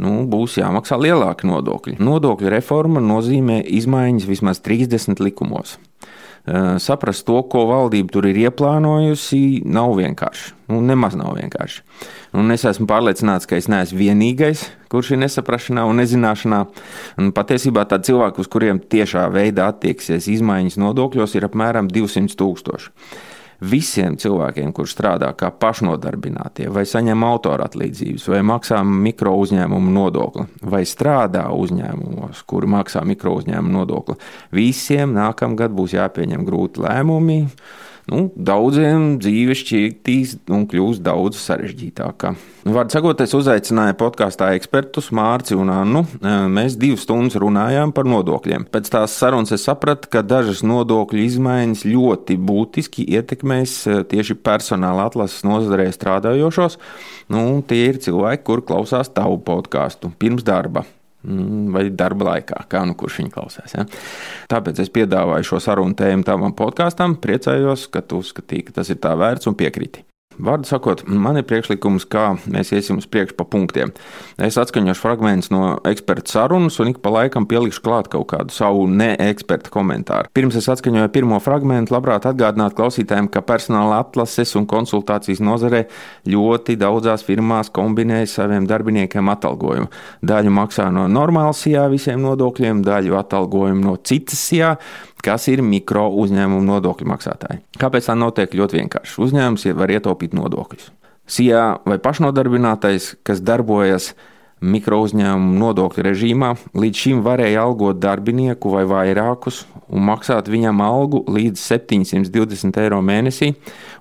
[SPEAKER 3] nu, būs jāmaksā lielāki nodokļi. Nodokļu reforma nozīmē izmaiņas vismaz 30 likumos. Eh, saprast to, ko valdība tur ir ieplānojusi, nav vienkārši. Nu, nemaz nav vienkārši. Un es esmu pārliecināts, ka es neesmu vienīgais, kurš ir nesaprašanā un nezināšanā. Un patiesībā tādi cilvēki, uz kuriem tiešā veidā attieksies izmaiņas nodokļos, ir apmēram 200 tūkstoši visiem cilvēkiem, kurš strādā kā pašnodarbinātie, vai saņem autora atlīdzības, vai maksā mikro uzņēmumu nodokli, vai strādā uzņēmumos, kuri maksā mikro uzņēmumu nodokli, visiem nākamgad būs jāpieņem grūti lēmumi nu, daudziem dzīve šķirtīs un kļūs daudz sarežģītākā. Vārdu sakot, es uzaicināju podkāstā ekspertus Mārci un Annu. Mēs divas stundas runājām par nodokļiem. Pēc tās sarunas es sapratu, ka dažas nodokļu izmaiņas ļoti būtiski ietekmēs tieši personāla atlases nozarē strādājošos. Nu, tie ir cilvēki, kur klausās tavu podkāstu pirms darba. Mm, vai darba laikā, kā nu kurš viņa klausās. Ja? Tāpēc es piedāvāju šo sarunu tēmu tavam podkāstam. Priecājos, ka tu uzskatīji, ka tas ir tā vērts un piekriti. Vārdu sakot, man ir priekšlikums, kā mēs iesim uz priekšu pa punktiem. Es atskaņošu fragmentus no eksperta sarunas un ik pa laikam pielikšu klāt kaut kādu savu neeksperta komentāru. Pirms es atskaņoju pirmo fragment, labprāt atgādināt klausītājiem, ka personāla atlases un konsultācijas nozarē ļoti daudzās firmās kombinē saviem darbiniekiem atalgojumu. Daļu maksā no normālas sijā visiem nodokļiem, daļu atalgojumu no citas sijā kas ir mikro uzņēmumu nodokļu maksātāji. Kāpēc tā notiek ļoti vienkārši? Uzņēmums var ietaupīt nodokļus. SIA vai pašnodarbinātais, kas darbojas mikro uzņēmumu nodokļu režīmā, līdz šim varēja algot darbinieku vai vairākus un maksāt viņam algu līdz 720 eiro mēnesī,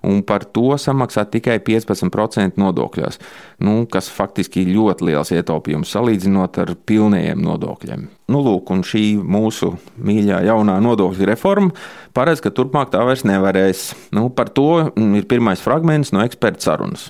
[SPEAKER 3] un par to samaksāt tikai 15% nodokļos, nu, kas faktiski ir ļoti liels ietaupījums salīdzinot ar pilniem nodokļiem. Nu, lūk, un šī mūsu mīļā jaunā nodokļu reforma paredz, ka turpmāk tā vairs nevarēs. Nu, par to ir pirmais fragments no eksperta sarunas.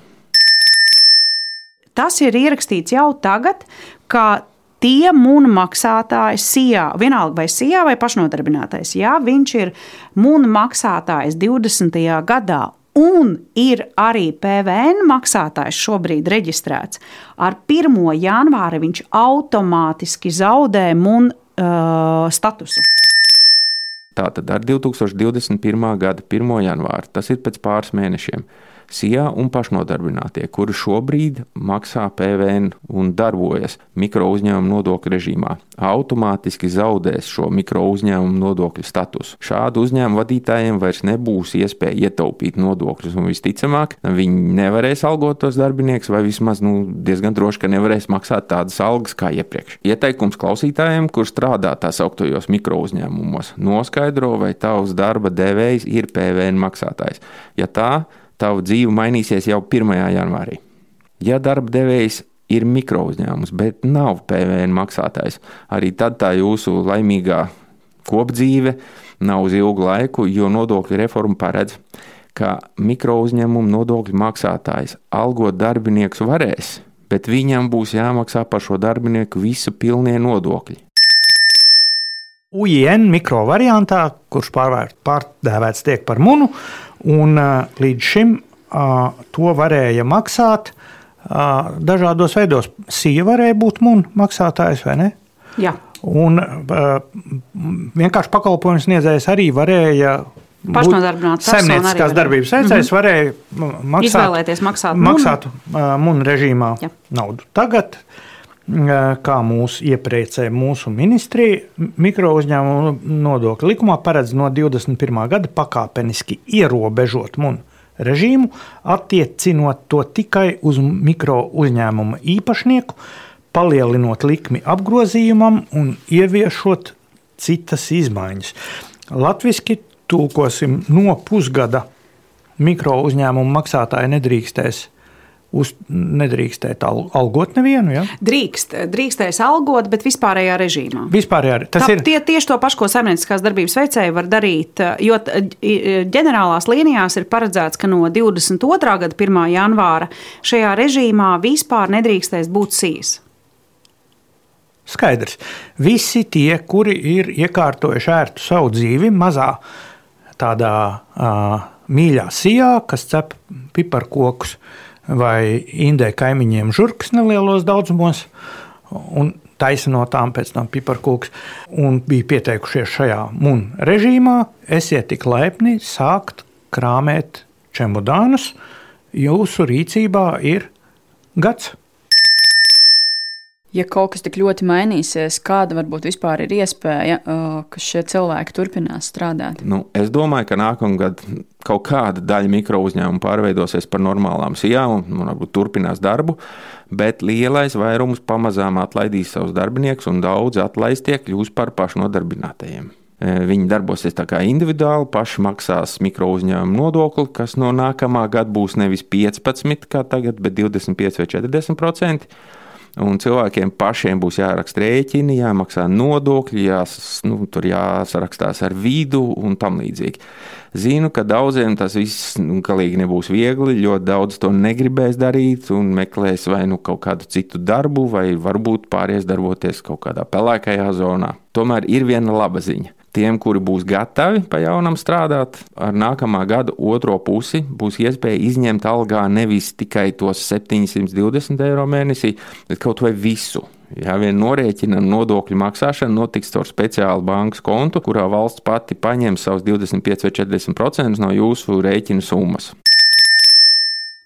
[SPEAKER 4] Tas ir ierakstīts jau tagad, ka tie mūna maksātājs, SIA, vienalga vai SIA vai pašnodarbinātais, ja viņš ir mūna maksātājs 20. gadā un ir arī PVN maksātājs šobrīd reģistrēts, ar 1. janvāri viņš automātiski zaudē mūna uh, statusu.
[SPEAKER 3] Tātad ar 2021. gada 1. janvāru, tas ir pēc pāris mēnešiem, SIA un pašnodarbinātie, kuri šobrīd maksā PVN un darbojas mikro uzņēmumu nodokļu režīmā, automātiski zaudēs šo mikro uzņēmumu nodokļu statusu. Šādu uzņēmumu vadītājiem vairs nebūs iespēja ietaupīt nodokļus, un visticamāk, viņi nevarēs algot tos darbiniekus, vai vismaz nu, diezgan droši, ka nevarēs maksāt tādas algas kā iepriekš. Ieteikums klausītājiem, kurš strādā tā sauktajos mikro uzņēmumos, noskaidro, vai tavs darba devējs ir PVN maksātājs. Ja tā, tava dzīve mainīsies jau 1. janvārī. Ja darba devējs ir mikro uzņēmums, bet nav PVN maksātājs, arī tad tā jūsu laimīgā kopdzīve nav uz ilgu laiku, jo nodokļu reforma paredz, ka mikro uzņēmumu nodokļu maksātājs algot darbinieks varēs, bet viņam būs jāmaksā par šo darbinieku visu pilnie nodokļi.
[SPEAKER 5] UIN mikro variantā, kurš pārdēvēts tiek par munu, Un līdz šim to varēja maksāt dažādos veidos. Sija varēja būt mūna maksātājs vai ne?
[SPEAKER 4] Jā.
[SPEAKER 5] Un vienkārši pakalpojums sniedzējs arī varēja
[SPEAKER 4] Pašnodarbināts
[SPEAKER 5] saimnieciskās darbības veicējs mm -hmm. varēja maksāt,
[SPEAKER 4] izvēlēties maksāt
[SPEAKER 5] maksāt mūnu režīmā Jā. naudu. Tagad kā mūs iepriecē mūsu ministrija, mikro uzņēmumu nodokļu likumā paredz no 21. gada pakāpeniski ierobežot munu režīmu, attiecinot to tikai uz mikro uzņēmuma īpašnieku, palielinot likmi apgrozījumam un ieviešot citas izmaiņas. Latvijasiski tulkosim no pusgada mikro uzņēmumu maksātāji nedrīkstēs uz, nedrīkstēt algot nevienu. Ja?
[SPEAKER 4] Drīkst, drīkstēs algot, bet vispārējā režīmā.
[SPEAKER 5] Vispārējā, tas Tā, ir
[SPEAKER 4] tie, tieši to pašu, ko saimnieciskās darbības veicēji var darīt. Jo ģenerālās līnijās ir paredzēts, ka no 22. gada 1. janvāra šajā režīmā vispār nedrīkstēs būt sijas.
[SPEAKER 5] Skaidrs. Visi tie, kuri ir iekārtojuši ērtu savu dzīvi mazā tādā uh, mīļā sijā, kas cep piparkokus vai indē kaimiņiem žurkas nelielos daudzumos, un taisa no tām pēc tam piparkūks, un bija pieteikušies šajā mun režīmā, esiet tik laipni sākt krāmēt čemodānus. Jūsu rīcībā ir gads
[SPEAKER 1] ja kaut kas tik ļoti mainīsies, kāda varbūt vispār ir iespēja, ka šie cilvēki turpinās strādāt?
[SPEAKER 3] Nu, es domāju, ka nākamgad kaut kāda daļa mikro uzņēmumu pārveidosies par normālām sijām un varbūt turpinās darbu, bet lielais vairums pamazām atlaidīs savus darbiniekus un daudz atlaistie kļūs par pašnodarbinātajiem. Viņi darbosies tā kā individuāli, paši maksās mikro uzņēmumu nodokli, kas no nākamā gada būs nevis 15, kā tagad, bet 25 vai 40 procenti un cilvēkiem pašiem būs jāraksta rēķini, jāmaksā nodokļi, jās, nu, tur jāsarakstās ar vidu un tam līdzīgi. Zinu, ka daudziem tas viss nu, galīgi nebūs viegli, ļoti daudz to negribēs darīt un meklēs vai nu kaut kādu citu darbu, vai varbūt pāries darboties kaut kādā pelēkajā zonā. Tomēr ir viena laba ziņa Tiem, kuri būs gatavi pa jaunam strādāt, ar nākamā gada otro pusi būs iespēja izņemt algā nevis tikai tos 720 eiro mēnesī, bet kaut vai visu. Ja vien norēķina nodokļu maksāšana notiks caur speciālu bankas kontu, kurā valsts pati paņem savus 25 vai 40% no jūsu rēķina summas.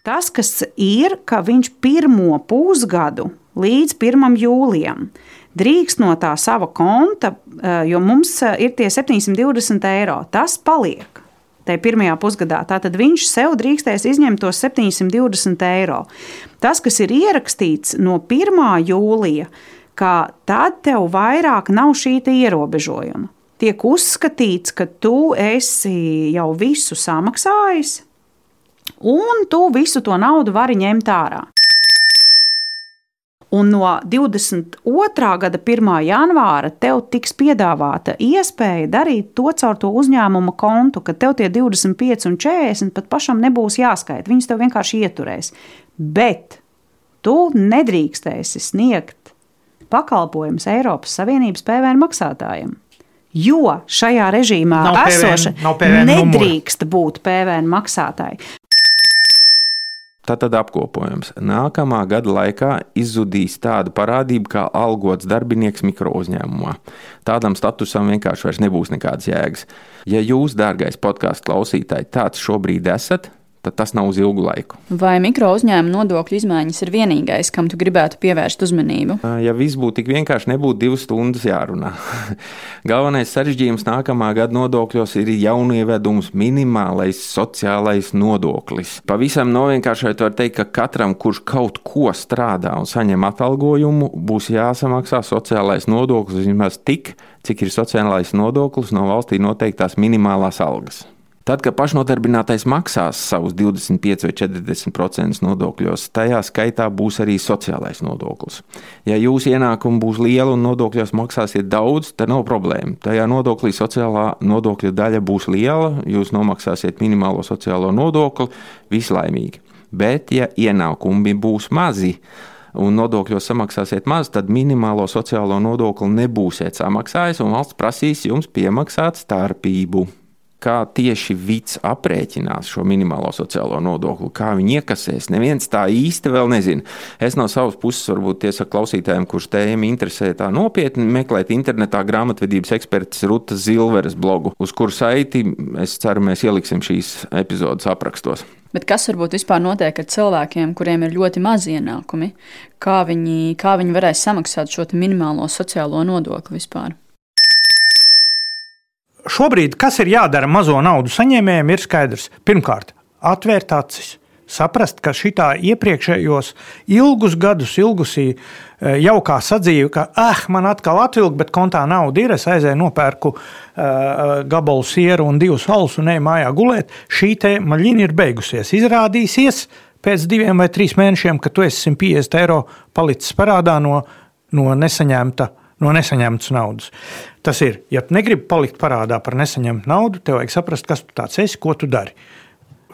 [SPEAKER 4] Tas, kas ir, ka viņš pirmo pusgadu līdz 1. jūlijam drīkst no tā sava konta, eh, jo mums eh, ir tie 720 eiro. Tas paliek. Tajā pirmajā pusgadā. Tātad viņš sev drīkstēs izņemt tos 720 eiro. Tas, kas ir ierakstīts no 1. jūlija, ka tad tev vairāk nav šī ierobežojuma. Tiek uzskatīts, ka tu esi jau visu samaksājis, un tu visu to naudu vari ņemt ārā. Un no 22. gada 1. janvāra tev tiks piedāvāta iespēja darīt to caur to uzņēmuma kontu, ka tev tie 25 un 40 pat pašam nebūs jāskaita. Viņus tev vienkārši ieturēs. Bet tu nedrīkstēsi sniegt pakalpojumus Eiropas Savienības PVN maksātājiem. Jo šajā režīmā nav esoša PVN, nav nedrīkst numura. būt PVN maksātāji.
[SPEAKER 3] Tātad apkopojums. Nākamā gada laikā izzudīs tāda parādība kā algots darbinieks mikro uzņēmumā. Tādam statusam vienkārši nebūs nekādas jēgas. Ja jūs, dārgais podkāstu klausītāji, tāds šobrīd esat, tad tas nav uz ilgu laiku.
[SPEAKER 1] Vai mikro uzņēmuma nodokļu izmaiņas ir vienīgais, kam tu gribētu pievērst uzmanību?
[SPEAKER 3] Ja viss būtu tik vienkārši, nebūtu divas stundas jārunā. Galvenais sarežģījums nākamā gada nodokļos ir jaunievedums minimālais sociālais nodoklis. Pavisam novienkāršot var teikt, ka katram, kurš kaut ko strādā un saņem atalgojumu, būs jāsamaksā sociālais nodoklis vismaz tik, cik ir sociālais nodoklis no valstī noteiktās minimālās algas. Tad, kad pašnodarbinātais maksās savus 25 vai 40% nodokļos, tajā skaitā būs arī sociālais nodoklis. Ja jūsu ienākumi būs lieli un nodokļos maksāsiet daudz, tad nav problēma. Tajā nodoklī sociālā nodokļa daļa būs liela, jūs nomaksāsiet minimālo sociālo nodokli, vislaimīgi. Bet, ja ienākumi būs mazi, un nodokļos samaksāsiet maz, tad minimālo sociālo nodokli nebūsiet samaksājis, un valsts prasīs jums piemaksāt starpību kā tieši Vits aprēķinās šo minimālo sociālo nodokli, kā viņi iekasēs. Neviens tā īsti vēl nezina. Es no savas puses, varbūt iesaku klausītājiem, kurš tēmu interesē tā nopietni, meklēt internetā grāmatvedības eksperts Rutas Zilveres blogu, uz kuru saiti es ceru, mēs ieliksim šīs epizodes aprakstos.
[SPEAKER 1] Bet kas varbūt vispār notiek ar cilvēkiem, kuriem ir ļoti mazi ienākumi? Kā viņi, kā viņi varēs samaksāt šo minimālo sociālo nodokli vispār?
[SPEAKER 5] Šobrīd, kas ir jādara mazo naudu saņēmējiem, ir skaidrs. Pirmkārt, atvērt acis. Saprast, ka šitā iepriekšējos ilgus gadus ilgusī e, jaukā sadzīve, ka, ah, man atkal atvilkt, bet kontā nauda ir, es aizēju nopērku uh, gabalu sieru un divus alus un eju mājā gulēt, šī te maļina ir beigusies. Izrādīsies pēc diviem vai trīs mēnešiem, ka tu esi 150 eiro palicis parādā no, no nesaņemta uh, no nesaņemtas naudas. Tas ir, ja tu negribi palikt parādā par nesaņemtu naudu, tev vajag saprast, kas tu tāds esi, ko tu dari.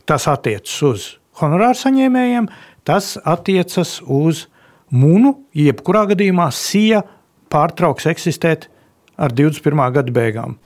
[SPEAKER 5] Tas attiecas uz honorāru saņēmējiem, tas attiecas uz munu, jebkurā gadījumā sija pārtrauks eksistēt ar 21. gada beigām.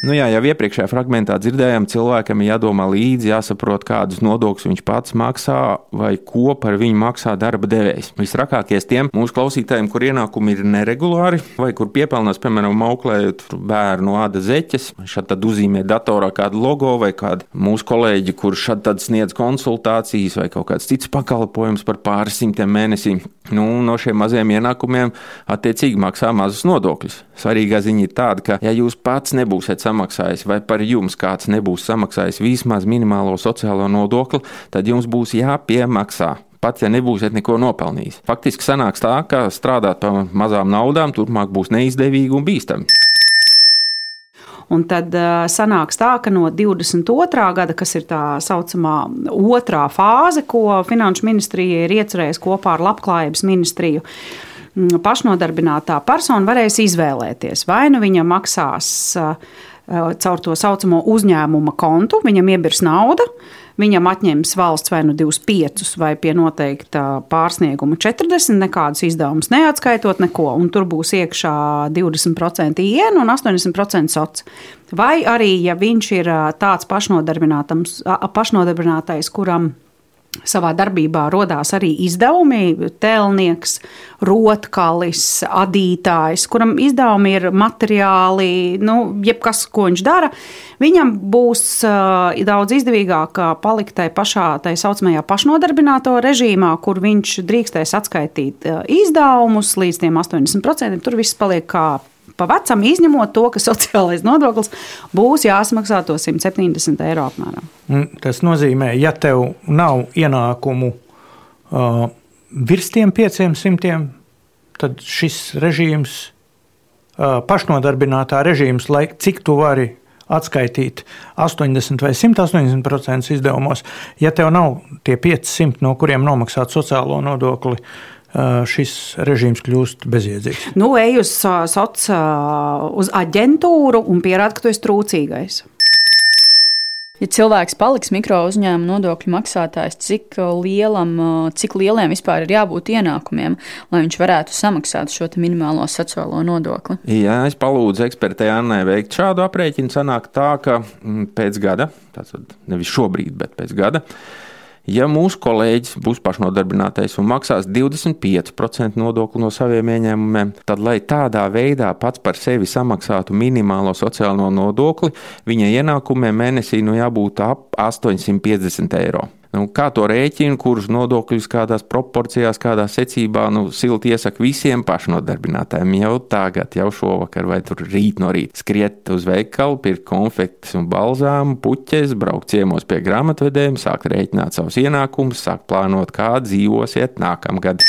[SPEAKER 3] Nu jā, jau iepriekšējā fragmentā dzirdējām, cilvēkam ir jādomā līdzi, jāsaprot, kādus nodokļus viņš pats maksā vai ko par viņu maksā darba devējs. Visrakākies tiem mūsu klausītājiem, kur ienākumi ir neregulāri vai kur piepelnās, piemēram, mauklējot bērnu āda zeķes, tad uzzīmē datorā kādu logo vai kādu mūsu kolēģi, kurš tad sniedz konsultācijas vai kaut kāds cits pakalpojums par pāris simtiem mēnesī. Nu, no šiem maziem ienākumiem attiecīgi maksā mazus nodokļus. Svarīgā ziņa ir tāda, ka ja jūs pats nebūsiet samaksājis, vai par jums kāds nebūs samaksājis vismaz minimālo sociālo nodokli, tad jums būs jāpiemaksā. Pat ja nebūsiet neko nopelnījis. Faktiski sanāks tā, ka strādāt par mazām naudām turpmāk būs neizdevīgi un bīstami.
[SPEAKER 4] Un tad uh, sanāks tā, ka no 22. gada, kas ir tā saucamā otrā fāze, ko Finanšu ministrija ir iecerējusi kopā ar Labklājības ministriju, mm, pašnodarbinātā persona varēs izvēlēties, vai nu viņa maksās uh, caur to saucamo uzņēmuma kontu, viņam iebirs nauda, viņam atņems valsts vai nu 25 vai pie noteikta pārsnieguma 40, nekādus izdevumus neatskaitot neko, un tur būs iekšā 20% ienu un 80% sots. Vai arī, ja viņš ir tāds pašnodarbinātais, kuram savā darbībā radās arī izdevumi. Tēlnieks, rotkalis, adītājs, kuram izdevumi ir materiāli, nu, jebkas, ko viņš dara. Viņam būs uh, daudz izdevīgāk palikt tajā pašā tā saucamajā pašnodarbināto režīmā, kur viņš drīkstēs atskaitīt uh, izdevumus līdz 80%. Tur viss paliek kā pa vecam, izņemot to, ka sociālais nodoklis būs jāsamaksā to 170 eiro apmēram.
[SPEAKER 5] Tas nozīmē, ja tev nav ienākumu uh, virs tiem 500, tad šis režīms, uh, pašnodarbinātā režīms, lai cik tu vari atskaitīt 80 vai 180% izdevumos, ja tev nav tie 500, no kuriem nomaksāt sociālo nodokli, uh, šis režīms kļūst bezjēdzīgs.
[SPEAKER 4] Nu, ej uz sociālo uz aģentūru un pierādi, ka tu esi trūcīgais.
[SPEAKER 1] Ja cilvēks paliks mikro uzņēmuma nodokļu maksātājs, cik, lielam, cik lieliem vispār ir jābūt ienākumiem, lai viņš varētu samaksāt šo minimālo sociālo nodokli?
[SPEAKER 3] Jā, es palūdzu ekspertei Annai veikt šādu aprēķinu. Sanāk tā, ka mm, pēc gada, tātad nevis šobrīd, bet pēc gada, Ja mūsu kolēģis būs pašnodarbinātais un maksās 25% nodokli no saviem ieņēmumiem, tad, lai tādā veidā pats par sevi samaksātu minimālo sociālo nodokli, viņa ienākumiem mēnesī nu jābūt ap 850 eiro. Nu, kā to rēķinu, kurus nodokļus kādās proporcijās, kādā secībā, nu, silti iesaku visiem pašnodarbinātājiem jau tagad, jau šovakar vai rīt no rīta skriet uz veikalu, pirkt konfektes un balzāmu, puķes, braukt ciemos pie grāmatvedējiem, sākt rēķināt savus ienākumus, sākt plānot, kā dzīvosiet nākamgad.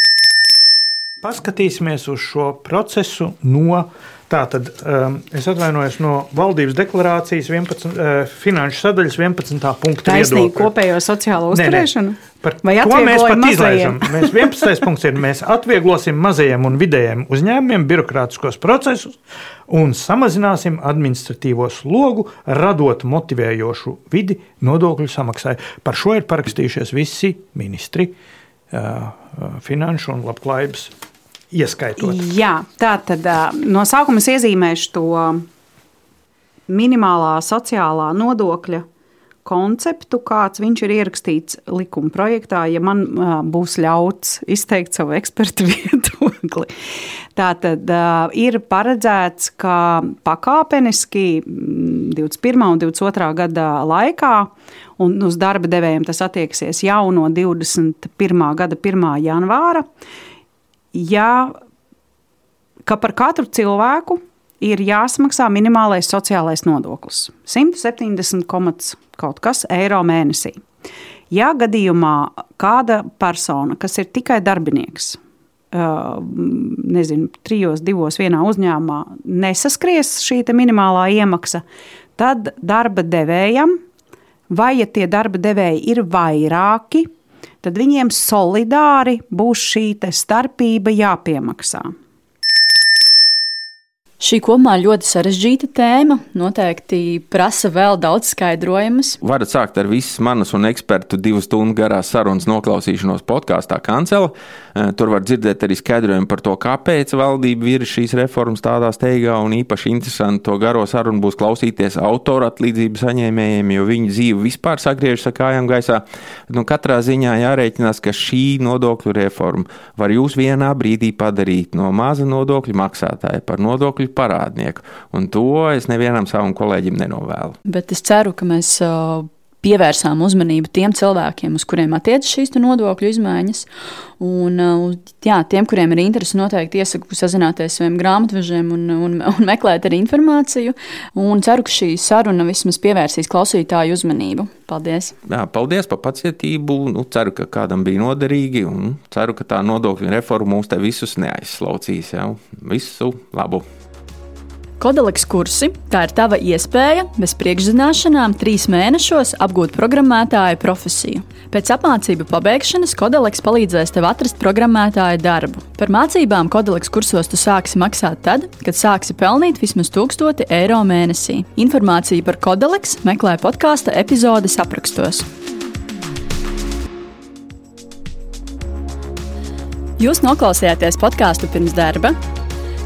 [SPEAKER 5] Paskatīsimies uz šo procesu no Tātad um, es atvainojos no valdības deklarācijas 11, uh, finanšu sadaļas 11. punkta.
[SPEAKER 4] Taisnība kopējo sociālo uzturēšanu.
[SPEAKER 5] Par Vai to mēs pat izlaižam. Mēs 11. punkts ir, mēs atvieglosim mazajiem un vidējiem uzņēmumiem birokrātiskos procesus un samazināsim administratīvo slogu, radot motivējošu vidi nodokļu samaksai. Par šo ir parakstījušies visi ministri, uh, uh finanšu un labklājības ieskaitot.
[SPEAKER 4] Jā, tā tad no sākuma es iezīmēšu to minimālā sociālā nodokļa konceptu, kāds viņš ir ierakstīts likuma projektā, ja man uh, būs ļauts izteikt savu ekspertu viedokli. Tā tad uh, ir paredzēts, ka pakāpeniski 21. un 22. gada laikā, un uz darba devējiem tas attieksies jau no 21. gada 1. janvāra, ja par katru cilvēku ir jāsamaksā minimālais sociālais nodoklis - 170 kaut kas eiro mēnesī. Ja gadījumā kāda persona, kas ir tikai darbinieks, nezinu, trijos, divos vienā uzņēmumā nesaskries šī minimālā iemaksa, tad darba devējam, vai ja tie darba devēji ir vairāki, tad viņiem solidāri būs šī starpība jāpiemaksā.
[SPEAKER 1] Šī kopumā ļoti sarežģīta tēma. Noteikti prasa vēl daudz skaidrojumus.
[SPEAKER 3] Varat sākt ar visas manas un ekspertu divu stundu garās sarunas noklausīšanos podkāstā Kancela. Eh, tur var dzirdēt arī skaidrojumu par to, kāpēc valdība virza šīs reformas tādā steigā. Un īpaši interesanti to garo sarunu būs klausīties autora atlīdzību saņēmējiem, jo viņu dzīve vispār sagriežas ar kājām gaisā. Nu, katrā ziņā jārēķinās, ka šī nodokļu reforma var jūs vienā brīdī padarīt no maza nodokļu maksātāja par nodokļu parādnieku. Un to es nevienam savam kolēģim nenovēlu.
[SPEAKER 1] Bet es ceru, ka mēs pievērsām uzmanību tiem cilvēkiem, uz kuriem attiecas šīs nodokļu izmaiņas. Un, jā, tiem, kuriem ir interese, noteikti iesaku sazināties ar saviem grāmatvežiem un, un, un meklēt arī informāciju. Un ceru, ka šī saruna vismaz pievērsīs klausītāju uzmanību. Paldies!
[SPEAKER 3] Jā, paldies par pacietību. Nu, ceru, ka kādam bija noderīgi un ceru, ka tā nodokļu reforma mūs te visus neaizslaucīs. Jā. Visu labu!
[SPEAKER 1] Kodoleks kursi - tā ir tava iespēja bez priekšzināšanām trīs mēnešos apgūt programmētāja profesiju. Pēc apmācību pabeigšanas Kodoleks palīdzēs tev atrast programmētāja darbu. Par mācībām Kodoleks kursos tu sāksi maksāt tad, kad sāksi pelnīt vismaz 1000 eiro mēnesī. Informāciju par Kodoleks meklē podkāstu epizodes aprakstos. Jūs noklausījāties podkāstu pirms darba.